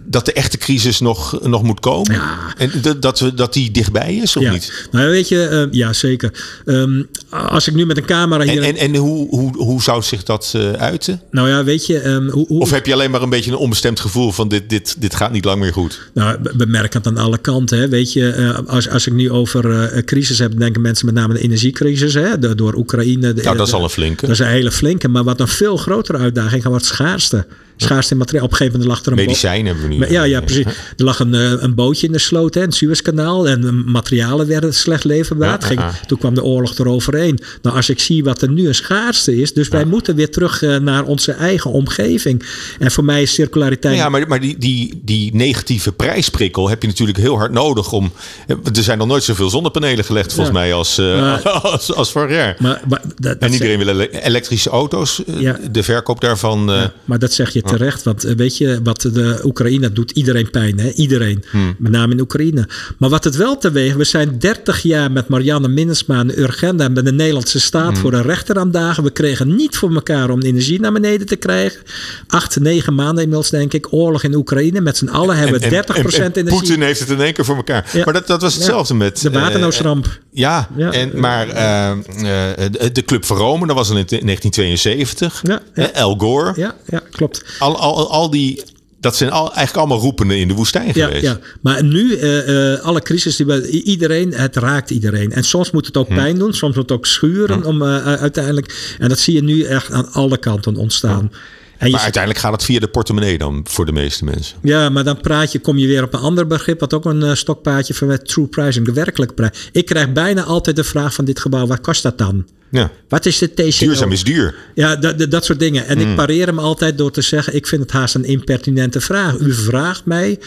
Speaker 1: dat de echte crisis nog, nog moet komen?
Speaker 2: Ja.
Speaker 1: En dat, we, dat die dichtbij is of niet?
Speaker 2: Nou, weet je, ja, zeker. Um, als ik nu met een camera hier.
Speaker 1: En, en, en hoe, hoe, hoe zou zich dat dat uh, uiten?
Speaker 2: Nou ja, weet je... Um, hoe, hoe...
Speaker 1: Of heb je alleen maar een beetje een onbestemd gevoel van dit, dit, dit gaat niet lang meer goed?
Speaker 2: Nou, we merken het aan alle kanten. Hè. Weet je, uh, als, als ik nu over uh, crisis heb, denken mensen met name de energiecrisis. Hè, de, door Oekraïne. De,
Speaker 1: nou, dat is al een flinke.
Speaker 2: Dat is een hele flinke. Maar wat een veel grotere uitdaging wordt schaarste. Schaarste in materiaal. Op een gegeven moment lag er een
Speaker 1: Medicijn hebben we nu.
Speaker 2: Ja, ja, precies. Er lag een, een bootje in de sloot, hè, het Suezkanaal. En materialen werden slecht leverbaar. Ja, Ging, toen kwam de oorlog eroverheen. Nou, als ik zie wat er nu een schaarste is. Dus wij moeten weer terug naar onze eigen omgeving. En voor mij is circulariteit.
Speaker 1: Ja, maar, maar die, die, die negatieve prijsprikkel heb je natuurlijk heel hard nodig om. Er zijn nog nooit zoveel zonnepanelen gelegd, volgens mij, als, maar, [laughs] als, als vorig jaar.
Speaker 2: Maar, maar dat,
Speaker 1: en iedereen wil elektrische auto's. De verkoop daarvan.
Speaker 2: Maar dat zeg je terecht. Want weet je, wat de Oekraïne doet iedereen pijn. Hè? Iedereen. Hmm. Met name in Oekraïne. Maar wat het wel teweeg. We zijn 30 jaar met Marianne Minnesma en Urgenda. Met de Nederlandse staat hmm. voor de rechter aan dagen. We kregen niet voor elkaar om energie naar beneden te krijgen. Acht, negen maanden inmiddels, denk ik. Oorlog in Oekraïne. Met z'n allen hebben we 30 procent energie.
Speaker 1: Poetin heeft het in één keer voor elkaar. Ja. Maar dat, dat was hetzelfde ja. met...
Speaker 2: De waternoodramp.
Speaker 1: Uh, ja, ja, En, maar uh, uh, de Club van Rome, dat was in 1972. Ja, El Gore.
Speaker 2: Ja, ja klopt.
Speaker 1: Al, al, al die dat zijn al, eigenlijk allemaal roependen in de woestijn
Speaker 2: ja,
Speaker 1: geweest.
Speaker 2: Ja, maar nu, uh, uh, alle crisis, die we, iedereen, het raakt iedereen. En soms moet het ook hm. pijn doen, soms moet het ook schuren hm. om uh, uiteindelijk. En dat zie je nu echt aan alle kanten ontstaan.
Speaker 1: Hm. En maar uiteindelijk gaat het via de portemonnee dan voor de meeste mensen.
Speaker 2: Ja, maar dan praat je, kom je weer op een ander begrip, wat ook een uh, stokpaardje van true pricing, de werkelijke prijs. Ik krijg bijna altijd de vraag van dit gebouw, wat kost dat dan?
Speaker 1: Ja.
Speaker 2: Wat is de TCO?
Speaker 1: Duurzaam is duur.
Speaker 2: Ja, dat, dat soort dingen. En mm. ik pareer hem altijd door te zeggen, ik vind het haast een impertinente vraag. U vraagt mij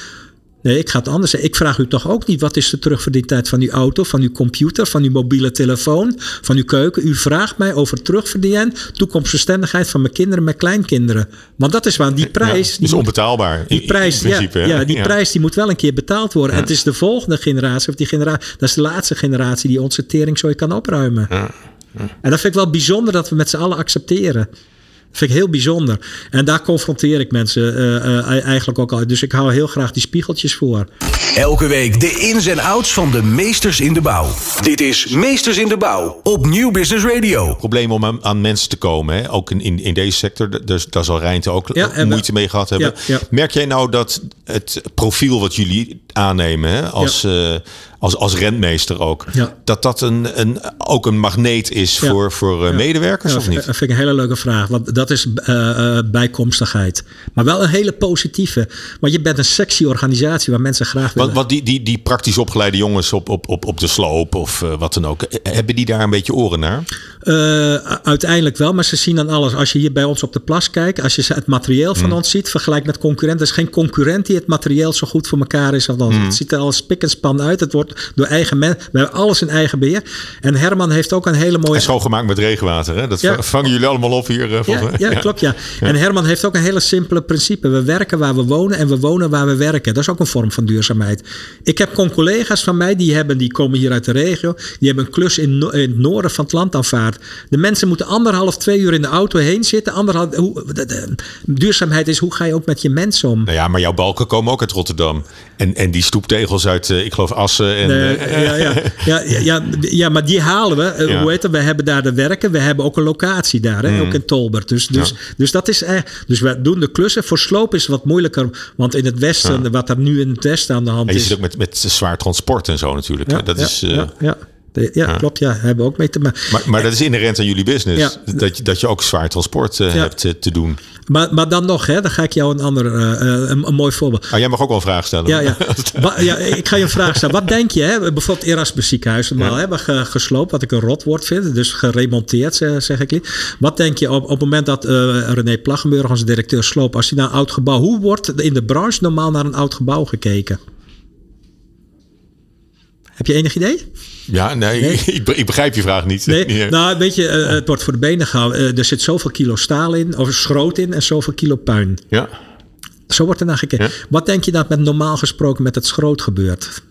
Speaker 2: Nee, ik ga het anders zeggen. Ik vraag u toch ook niet wat is de terugverdientijd van uw auto, van uw computer, van uw mobiele telefoon, van uw keuken. U vraagt mij over terugverdienen, toekomstbestendigheid van mijn kinderen, mijn kleinkinderen. Want dat is waar die prijs.
Speaker 1: Ja, is die onbetaalbaar.
Speaker 2: Die prijs, in principe, ja, ja, die ja. prijs die moet wel een keer betaald worden. Ja. Het is de volgende generatie, of die generatie, dat is de laatste generatie die onze teringzooi kan opruimen. En dat vind ik wel bijzonder dat we met z'n allen accepteren vind ik heel bijzonder. En daar confronteer ik mensen uh, uh, eigenlijk ook al. Dus ik hou heel graag die spiegeltjes voor.
Speaker 3: Elke week de ins en outs van de meesters in de bouw. Dit is Meesters in de Bouw op Nieuw Business Radio.
Speaker 1: Probleem om aan, aan mensen te komen, hè? ook in, in, in deze sector. Dus daar zal Rijnte ook ja, moeite mee gehad hebben.
Speaker 2: Ja, ja.
Speaker 1: Merk jij nou dat het profiel wat jullie aannemen hè, als, uh, als, als rentmeester ook, dat dat een, een, ook een magneet is voor, voor medewerkers of niet?
Speaker 2: Dat vind ik een hele leuke vraag. Want dat is uh, bijkomstigheid. Maar wel een hele positieve. Want je bent een sexy organisatie waar mensen graag willen.
Speaker 1: Want, want die, die, die praktisch opgeleide jongens op, op, op, op de sloop of uh, wat dan ook, hebben die daar een beetje oren naar?
Speaker 2: Uh, uiteindelijk wel, maar ze zien dan alles. Als je hier bij ons op de plas kijkt, als je het materieel van mm. ons ziet, vergelijk met concurrenten. Er is geen concurrent die het materieel zo goed voor elkaar is als ons. Mm. Het ziet er al spik en span uit. Het wordt door eigen mensen. We hebben alles in eigen beheer. En Herman heeft ook een hele mooie.
Speaker 1: En schoongemaakt met regenwater, hè? Dat ja. vangen jullie allemaal op hier. Uh,
Speaker 2: ja, ja, ja, klopt, ja. En Herman heeft ook een hele simpele principe. We werken waar we wonen en we wonen waar we werken. Dat is ook een vorm van duurzaamheid. Ik heb collega's van mij die hebben, die komen hier uit de regio. Die hebben een klus in, no in het noorden van het land aanvaard. De mensen moeten anderhalf, twee uur in de auto heen zitten. Anderhalf, hoe, de, de, duurzaamheid is hoe ga je ook met je mensen om.
Speaker 1: Nou ja, maar jouw balken komen ook uit Rotterdam. En, en die stoeptegels uit, uh, ik geloof, Assen. En,
Speaker 2: nee, uh, ja, [laughs] ja, ja, ja, ja, maar die halen we. Ja. Hoe heet het? We hebben daar de werken. We hebben ook een locatie daar, hè? Mm. ook in Tolbert. Dus, dus, ja. dus dat is echt. Dus we doen de klussen. Voor sloop is het wat moeilijker. Want in het westen, wat er nu in het westen aan de hand
Speaker 1: en je
Speaker 2: is.
Speaker 1: zit ook met, met zwaar transport en zo natuurlijk. Dat is,
Speaker 2: ja, ja. ja, klopt. Ja, hebben we ook mee te maken.
Speaker 1: Maar, maar dat is inherent aan jullie business. Dat, je, dat je ook zwaar transport hebt te doen.
Speaker 2: Maar, maar dan nog, hè, dan ga ik jou een ander, een, een, mooi voorbeeld.
Speaker 1: Ah, jij mag ook wel een vraag stellen.
Speaker 2: Ja, ja. [laughs] ja, ik ga je een vraag stellen. Wat denk je, hè? bijvoorbeeld Erasmus ziekenhuis, normaal hebben gesloopt, wat ik een rotwoord vind, dus geremonteerd, zeg ik. Wat denk je op, op het moment dat René Plaggenburg, onze directeur, sloopt, als hij naar een oud gebouw, hoe wordt in de branche normaal naar een oud gebouw gekeken? Heb je enig idee?
Speaker 1: Ja, nee, [laughs] Ik, ik, begrijp je vraag niet.
Speaker 2: Nee, [laughs] nou, weet je, uh, het wordt voor de benen gehouden. Uh, er zit zoveel kilo staal in, of schroot in en zoveel kilo puin.
Speaker 1: Ja.
Speaker 2: Zo wordt er naar gekeken. Wat denk je dat met normaal gesproken met het schroot gebeurt?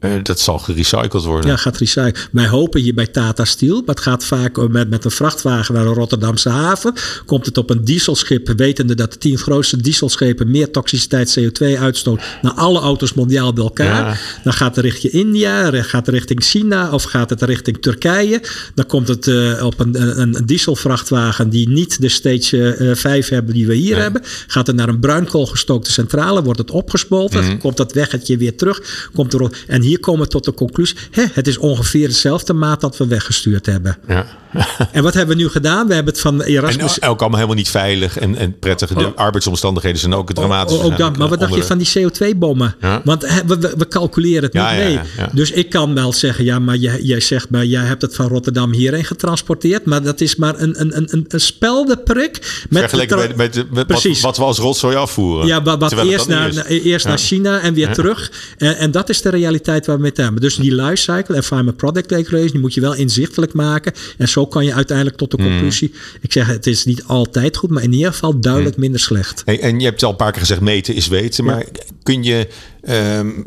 Speaker 1: Uh, dat zal gerecycled worden.
Speaker 2: Ja, gaat recycled. Wij hopen hier bij Tata Steel, maar het gaat vaak met, met een vrachtwagen naar de Rotterdamse haven. Komt het op een dieselschip, wetende dat de tien grootste dieselschepen meer toxiciteit CO2 uitstoot dan alle auto's mondiaal bij elkaar. Dan gaat het richting India, gaat het richting China of gaat het richting Turkije. Dan komt het uh, op een, een, dieselvrachtwagen die niet de stage uh, 5 hebben die we hier hebben. Gaat het naar een bruinkoolgestookte centrale, wordt het opgesmolten. Mm. Komt dat weggetje weer terug. Komt er, en hier komen we tot de conclusie: hè, het is ongeveer dezelfde maat dat we weggestuurd hebben.
Speaker 1: Ja. [laughs]
Speaker 2: en wat hebben we nu gedaan? We hebben het van Erasmus.
Speaker 1: En ook allemaal helemaal niet veilig en, en prettig. De oh. arbeidsomstandigheden zijn ook dramatisch.
Speaker 2: Oh, ook dat. Maar wat dacht je van die CO2-bommen? Want we, we, calculeren het niet mee. Dus ik kan wel zeggen: ja, maar jij, jij zegt maar, jij hebt het van Rotterdam hierheen getransporteerd. Maar dat is maar een, een, een, een speldeprik.
Speaker 1: Met Vergeleken met, met, wat, wat, we als rotzooi afvoeren.
Speaker 2: Ja, wat, wat eerst, naar, eerst naar China en weer terug. En, en dat is de realiteit waar we mee te hebben. Dus die lifecycle en Farmer Product Declaration, die moet je wel inzichtelijk maken. En zo kan je uiteindelijk tot de mhm. conclusie. Ik zeg, het is niet altijd goed, maar in ieder geval duidelijk mhm. minder slecht.
Speaker 1: Hey, en je hebt al een paar keer gezegd, meten is weten. Maar kun je um,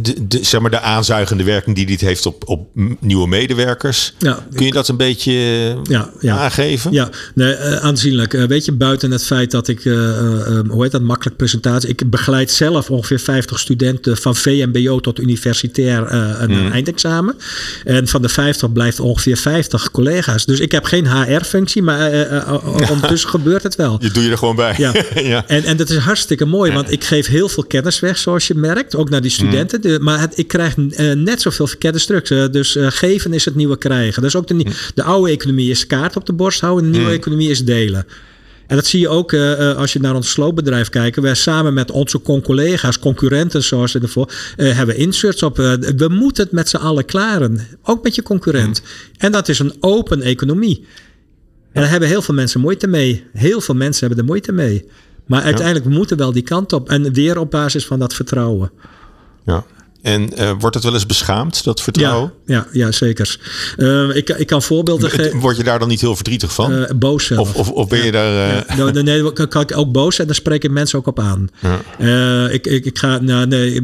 Speaker 1: de, de, zeg maar de aanzuigende werking die dit heeft op, op nieuwe medewerkers. Ja, Kun je dat een beetje ja, ja, aangeven?
Speaker 2: Ja, nee, uh, aanzienlijk. Uh, weet je, buiten het feit dat ik, uh, hoe heet dat, makkelijk presentatie. Ik begeleid zelf ongeveer 50 studenten van VMBO tot universitair een mm. eindexamen. En van de 50 blijft ongeveer 50 collega's. Dus ik heb geen HR-functie, maar [laughs] ondertussen gebeurt het wel.
Speaker 1: Je doe je er gewoon bij.
Speaker 2: Ja. [laughs] ja. En, en dat is hartstikke mooi, want ik geef heel veel kennis weg, zoals je merkt, ook naar die studenten. Mm. De, maar het, ik krijg uh, net zoveel verkeerde stuks. Uh, dus uh, geven is het nieuwe krijgen. Dus ook de, mm. de oude economie is kaart op de borst houden. De nieuwe mm. economie is delen. En dat zie je ook uh, als je naar ons sloopbedrijf kijkt. Wij samen met onze collega's, concurrenten zoals in de voor, uh, hebben inserts op. we moeten het met z'n allen klaren. Ook met je concurrent. En dat is een open economie. En daar hebben heel veel mensen moeite mee. Heel veel mensen hebben er moeite mee. Maar uiteindelijk moeten wel die kant op. En weer op basis van dat vertrouwen.
Speaker 1: Ja. En uh, wordt het wel eens beschaamd, dat vertrouwen?
Speaker 2: Ja, ja, ja zeker. Uh, ik, ik kan voorbeelden geven.
Speaker 1: Word je daar dan niet heel verdrietig van?
Speaker 2: Uh, boos zelf.
Speaker 1: Of, of, of ben je daar...
Speaker 2: Ja. Nou, nee, nee, kan, kan ik ook boos en daar spreken mensen ook op aan. Ja. ik, ik, ik, ga... Nou, nee,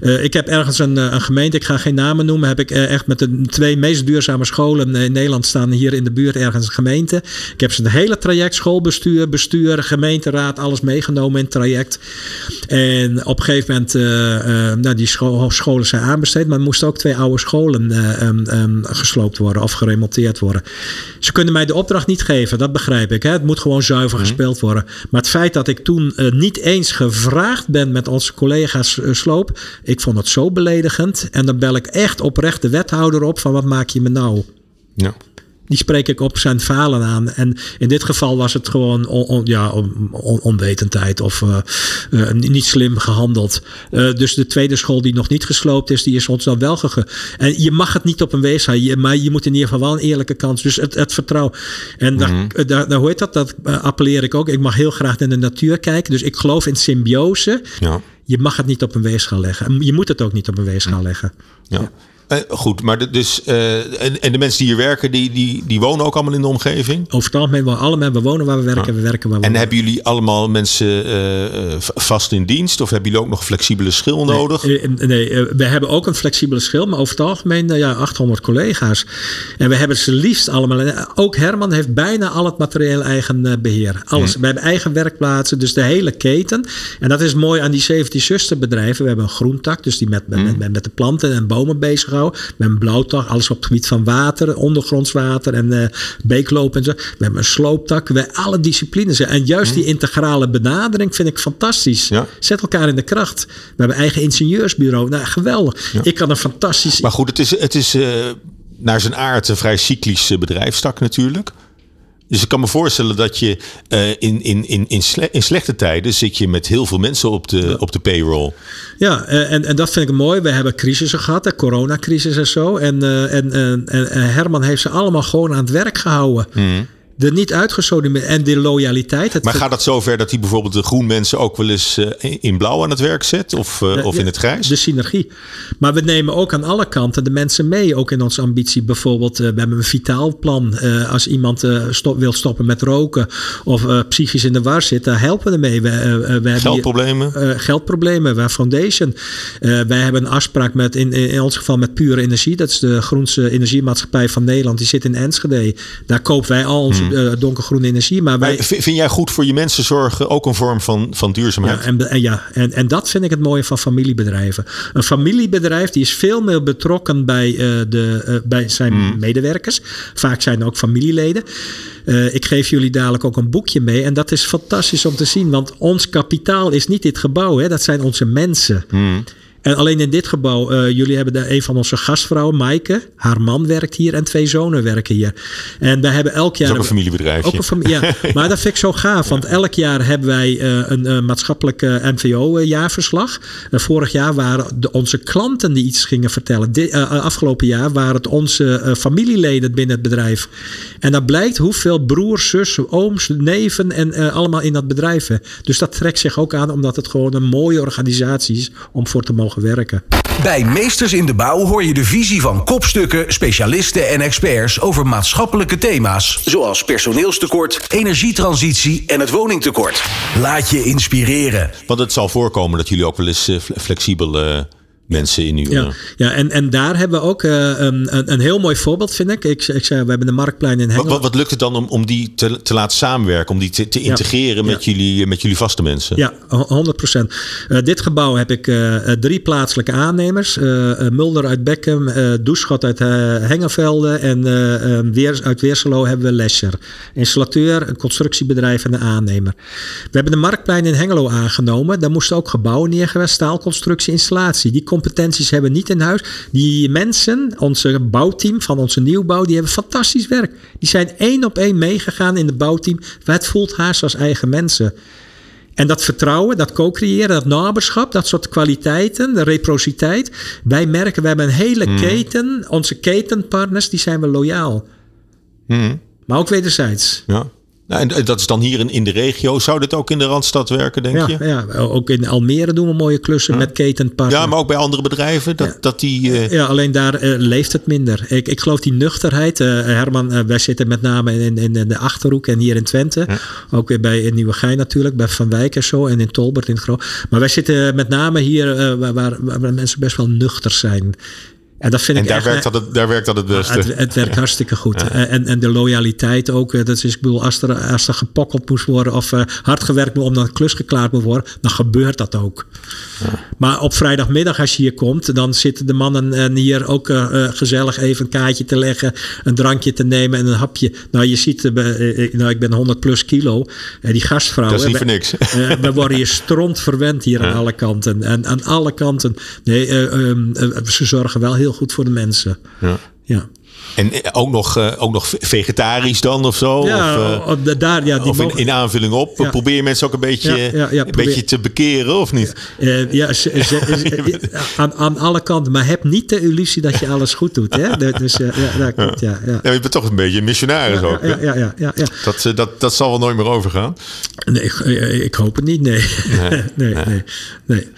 Speaker 2: ik heb ergens een, een gemeente, ik ga geen namen noemen, heb ik echt met de twee meest duurzame scholen in Nederland staan hier in de buurt ergens een gemeente. Ik heb ze het hele traject, schoolbestuur, bestuur, gemeenteraad, alles meegenomen in het traject. En op een gegeven moment, nou, die school scholen zijn aanbesteed, maar er moesten ook twee oude scholen uh, um, gesloopt worden of geremonteerd worden. Ze kunnen mij de opdracht niet geven, dat begrijp ik. Hè? Het moet gewoon zuiver mhm. gespeeld worden. Maar het feit dat ik toen uh, niet eens gevraagd ben met onze collega's uh, sloop, ik vond het zo beledigend. En dan bel ik echt oprecht de wethouder op van wat maak je me nou?
Speaker 1: Ja
Speaker 2: die spreek ik op zijn falen aan. En in dit geval was het gewoon on, ja, on, onwetendheid of uh, uh, niet slim gehandeld. Uh, dus de tweede school die nog niet gesloopt is, die is ons dan wel gegeven. En je mag het niet op een wees houden, maar je moet in ieder geval wel een eerlijke kans. Dus het, het vertrouwen. En daar, mm -hmm. daar, daar, hoe heet dat? Dat appelleer ik ook. Ik mag heel graag naar de natuur kijken. Dus ik geloof in symbiose.
Speaker 1: Ja.
Speaker 2: Je mag het niet op een weegschaal leggen. Je moet het ook niet op een weegschaal mhm. leggen.
Speaker 1: ja. ja. Uh, goed, maar dus, uh, en, en, de mensen die hier werken, die, die, die wonen ook allemaal in de omgeving?
Speaker 2: Over het algemeen wonen allemaal, we wonen waar we werken, ah. we werken waar we
Speaker 1: En hebben jullie allemaal mensen uh, vast in dienst? Of hebben jullie ook nog flexibele schil nodig?
Speaker 2: Nee, nee we hebben ook een flexibele schil, maar over het algemeen ja, 800 collega's. En we hebben ze liefst allemaal. Ook Herman heeft bijna al het materieel eigen beheer. Alles. Hm. We hebben eigen werkplaatsen, dus de hele keten. En dat is mooi aan die 17 zusterbedrijven. We hebben een groentak, dus die met, met, hm. met, met de planten en bomen bezig gehouden. We hebben een blauwtak, alles op het gebied van water, ondergronds water en uh, beekloop en zo. We hebben een slooptak, we alle disciplines. En juist die integrale benadering vind ik fantastisch.
Speaker 1: Ja.
Speaker 2: Zet elkaar in de kracht. We hebben eigen ingenieursbureau. Nou, geweldig. Ik kan een fantastisch...
Speaker 1: Maar goed, het is, het is uh, naar zijn aard een vrij cyclisch bedrijfstak natuurlijk. Dus ik kan me voorstellen dat je uh, in, in, in, in, sle in, slechte tijden zit je met heel veel mensen op de, ja. op de payroll.
Speaker 2: Ja, en, en dat vind ik mooi. We hebben crisissen gehad, de coronacrisis en zo. En, uh, en, en, en, Herman heeft ze allemaal gewoon aan het werk gehouden. Mm de niet uitgesodemiddelen en de loyaliteit. Het
Speaker 1: maar gaat dat zover dat hij bijvoorbeeld de groen mensen ook wel eens uh, in blauw aan het werk zet of, uh, of in het grijs?
Speaker 2: De synergie. Maar we nemen ook aan alle kanten de mensen mee, ook in onze ambitie. Bijvoorbeeld, uh, we hebben een vitaal plan. als iemand stop, wil stoppen met roken of psychisch in de war zit, daar helpen we ermee. We, we
Speaker 1: geldproblemen?
Speaker 2: Hier, geldproblemen, we Foundation. wij hebben een afspraak met, in, in ons geval met Pure Energie. Dat is de groenste energiemaatschappij van Nederland. Die zit in Enschede. Daar kopen wij al onze uh, donkergroene energie. Maar, wij,
Speaker 1: maar vind jij goed voor je mensen zorgen ook een vorm van, van duurzaamheid?
Speaker 2: Ja, en, en, ja en, en dat vind ik het mooie van familiebedrijven. Een familiebedrijf die is veel meer betrokken bij, uh, de, uh, bij zijn mm. medewerkers. Vaak zijn er ook familieleden. Ik geef jullie dadelijk ook een boekje mee. En dat is fantastisch om te zien. Want ons kapitaal is niet dit gebouw. Hè? Dat zijn onze mensen.
Speaker 1: Mm.
Speaker 2: En alleen in dit gebouw, uh, jullie hebben een van onze gastvrouwen, Maaike. Haar man werkt hier en twee zonen werken hier. En wij hebben elk jaar...
Speaker 1: Dat is ook een familiebedrijf.
Speaker 2: Ook een familie, ja. [laughs] maar dat vind ik zo gaaf. Want elk jaar hebben wij uh, een uh, maatschappelijk NVO-jaarverslag. vorig jaar waren de, onze klanten die iets gingen vertellen. Dit, afgelopen jaar waren het onze familieleden binnen het bedrijf. En dat blijkt hoeveel broers, zussen, ooms, neven en allemaal in dat bedrijf. Dus dat trekt zich ook aan omdat het gewoon een mooie organisatie is om voor te mogen werken.
Speaker 3: Bij Meesters in de Bouw hoor je de visie van kopstukken, specialisten en experts over maatschappelijke thema's. Zoals personeelstekort, energietransitie en het woningtekort. Laat je inspireren.
Speaker 1: Want het zal voorkomen dat jullie ook wel eens flexibel uh, mensen in.
Speaker 2: Ja, ja en, en daar hebben we ook uh, een, een heel mooi voorbeeld, vind ik. Ik, ik zei, we hebben de Marktplein in Hengelo.
Speaker 1: Wat, wat, lukt het dan om, om die te, te laten samenwerken? Om die te, te integreren ja, met, ja. Jullie, met jullie vaste mensen?
Speaker 2: Ja, 100 procent. Uh, dit gebouw heb ik uh, drie plaatselijke aannemers. Mulder uit Beckham, Doeschot uit Hengevelde en weer, uit Weerselo hebben we Lescher. Installateur, een constructiebedrijf en een aannemer. We hebben de Marktplein in Hengelo aangenomen. Daar moesten ook gebouwen neergelegd, staalconstructie, installatie. Die competenties hebben niet in huis. Die mensen, onze bouwteam van onze nieuwbouw, die hebben fantastisch werk. Die zijn één op één meegegaan in het bouwteam. Het voelt haast als eigen mensen. En dat vertrouwen, dat co-creëren, dat naberschap, dat soort kwaliteiten, de reciprociteit. Wij merken, we hebben een hele mm. keten. Onze ketenpartners, die zijn we loyaal.
Speaker 1: Mm.
Speaker 2: Maar ook wederzijds.
Speaker 1: Ja. Nou, en dat is dan hier in, in de regio. Zou dit ook in de Randstad werken, denk
Speaker 2: ja,
Speaker 1: je?
Speaker 2: Ja, ook in Almere doen we mooie klussen ja. met ketenpartners.
Speaker 1: Ja, maar ook bij andere bedrijven? Dat,
Speaker 2: ja.
Speaker 1: dat die, uh...
Speaker 2: ja, alleen daar uh, leeft het minder. Ik, ik geloof die nuchterheid. Uh, Herman, wij zitten met name in, in, in, de Achterhoek en hier in Twente. Ook weer bij in Nieuwegein natuurlijk, bij Van Wijk en zo. En in Tolbert in Groot. Maar wij zitten met name hier waar, waar mensen best wel nuchter zijn. En, dat vind
Speaker 1: en
Speaker 2: ik
Speaker 1: daar,
Speaker 2: echt,
Speaker 1: werkt dat het, daar werkt dat het beste.
Speaker 2: Het, het werkt hartstikke goed. Ja. En, en de loyaliteit ook. Dat is, ik bedoel, als er, als er gepokkeld moest worden of uh, hard gewerkt moet omdat een klus geklaard moet worden, dan gebeurt dat ook. Ja. Maar op vrijdagmiddag als je hier komt, dan zitten de mannen hier ook uh, gezellig even een kaartje te leggen, een drankje te nemen en een hapje. Nou, je ziet, uh, nou, ik ben 100 plus kilo. die gastvrouwen.
Speaker 1: Dat is niet voor niks. [laughs]
Speaker 2: we worden hier stront verwend hier ja. aan alle kanten. En aan alle kanten. Nee, um, ze zorgen wel heel goed voor de mensen.
Speaker 1: Ja.
Speaker 2: ja.
Speaker 1: En ook nog, uh, ook nog vegetarisch dan of zo?
Speaker 2: Ja,
Speaker 1: of,
Speaker 2: uh, daar, ja, die
Speaker 1: of in, in, aanvulling op. Ja. Probeer je mensen ook een beetje,
Speaker 2: ja, ja,
Speaker 1: een beetje te bekeren of niet?
Speaker 2: Ja, ze, ze, [laughs] aan, aan alle kanten. Maar heb niet de illusie dat je alles goed doet. Hè? Dus ja, dat klopt, ja. Ja.
Speaker 1: ja. je bent toch een beetje een missionaris ook.
Speaker 2: Ja, ja, ja, ja, ja.
Speaker 1: Dat, dat, dat zal wel nooit meer overgaan?
Speaker 2: Nee, ik, ik hoop het niet, nee. nee, [laughs] nee, nee. nee.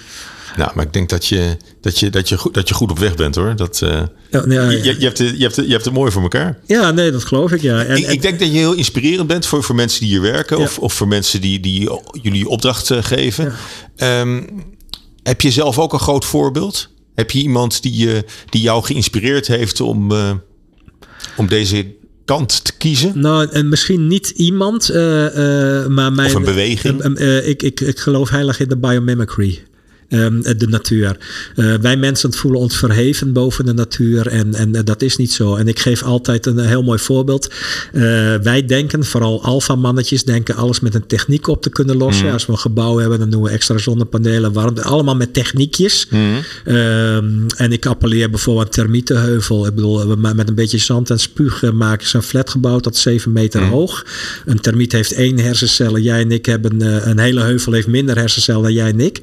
Speaker 1: Nou, maar ik denk dat je, dat je, dat je, goed, dat je goed op weg bent hoor. Dat, uh,
Speaker 2: ja, nee, ja,
Speaker 1: je, je, hebt het, je, hebt het, je hebt het mooi voor elkaar.
Speaker 2: Ja, nee, dat geloof ik. Ja. En,
Speaker 1: ik, ik denk dat je heel inspirerend bent voor, voor mensen die hier werken of, of voor mensen die, die jullie opdracht uh, geven. Um, heb je zelf ook een groot voorbeeld? Heb je iemand die, uh, die jou geïnspireerd heeft om, om deze kant te kiezen?
Speaker 2: Nou, en misschien niet iemand, uh, maar mijn...
Speaker 1: Of een beweging?
Speaker 2: Ik, ik, ik geloof heilig in de biomimicry. Ehm, de natuur. wij mensen voelen ons verheven boven de natuur en, en dat is niet zo. En ik geef altijd een heel mooi voorbeeld. wij denken, vooral alfa-mannetjes, denken alles met een techniek op te kunnen lossen. Mm. Als we een gebouw hebben, dan doen we extra zonnepanelen, warmte, allemaal met techniekjes. Mm. Ehm, en ik appelleer bijvoorbeeld aan termietenheuvel. Ik bedoel, met een beetje zand en spuug maken ze een flatgebouw tot 7 meter mm. hoog. Een termiet heeft één hersencellen. Jij en ik hebben een, een hele heuvel heeft minder hersencellen dan jij en ik.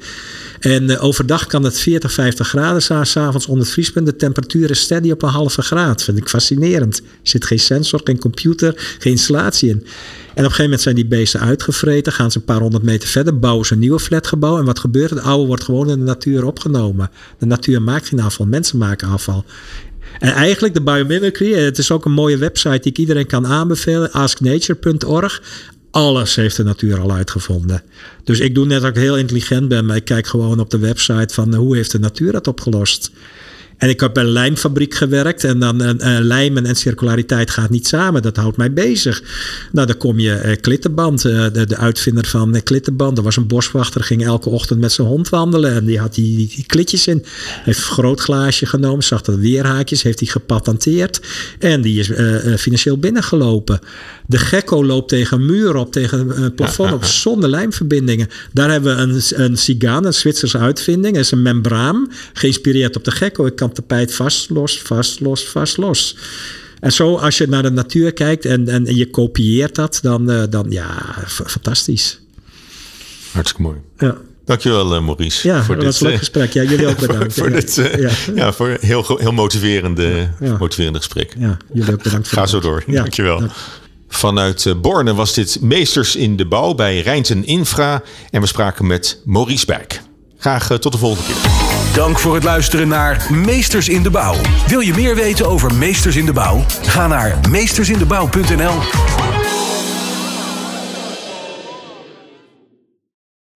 Speaker 2: En uh, overdag kan het 40, 50 graden zijn, s'avonds onder het vriespunt. De temperatuur is steady op een halve graad. Vind ik fascinerend. Er zit geen sensor, geen computer, geen installatie in. En op een gegeven moment zijn die beesten uitgevreten. Gaan ze een paar honderd meter verder, bouwen ze een nieuwe flatgebouw. En wat gebeurt? Het oude wordt gewoon in de natuur opgenomen. De natuur maakt geen afval, mensen maken afval. En eigenlijk de biomimicry, het is ook een mooie website die ik iedereen kan aanbevelen, asknature.org. Alles heeft de natuur al uitgevonden. Dus ik doe net dat ik heel intelligent ben, maar ik kijk gewoon op de website van hoe heeft de natuur dat opgelost. En ik heb bij een lijmfabriek gewerkt en dan uh, lijmen en circulariteit gaat niet samen. Dat houdt mij bezig. Nou, dan kom je Klittenband, de, de, uitvinder van Klittenband. Er was een boswachter, ging elke ochtend met zijn hond wandelen en die had die, die, klitjes in. Heeft een groot glaasje genomen, zag dat weerhaakjes, heeft hij gepatenteerd en die is financieel binnengelopen. De gecko loopt tegen muur op, tegen een plafond op, zonder lijmverbindingen. Daar hebben we een, een Sigaan, een Zwitserse uitvinding. Dat is een membraan, geïnspireerd op de gecko. Ik kan tapijt vast, los, vast, los, vast, los. En zo, als je naar de natuur kijkt en, en je kopieert dat, dan, uh, dan ja, fantastisch.
Speaker 1: Hartstikke mooi.
Speaker 2: Ja.
Speaker 1: Dankjewel, uh, Maurice.
Speaker 2: Ja, voor dat dit, was een leuk gesprek. Ja, jullie ook bedankt.
Speaker 1: voor, dit, uh, ja. ja. voor heel, heel motiverende, motiverende gesprek.
Speaker 2: Ja, jullie ook bedankt.
Speaker 1: Ga zo door. Ja, Dankjewel. Vanuit Borne was dit Meesters in de Bouw bij Rijnten Infra. En we spraken met Maurice Bijk. Graag tot de volgende keer.
Speaker 3: Dank voor het luisteren naar Meesters in de Bouw. Wil je meer weten over Meesters in de Bouw? Ga naar meestersindebouw.nl.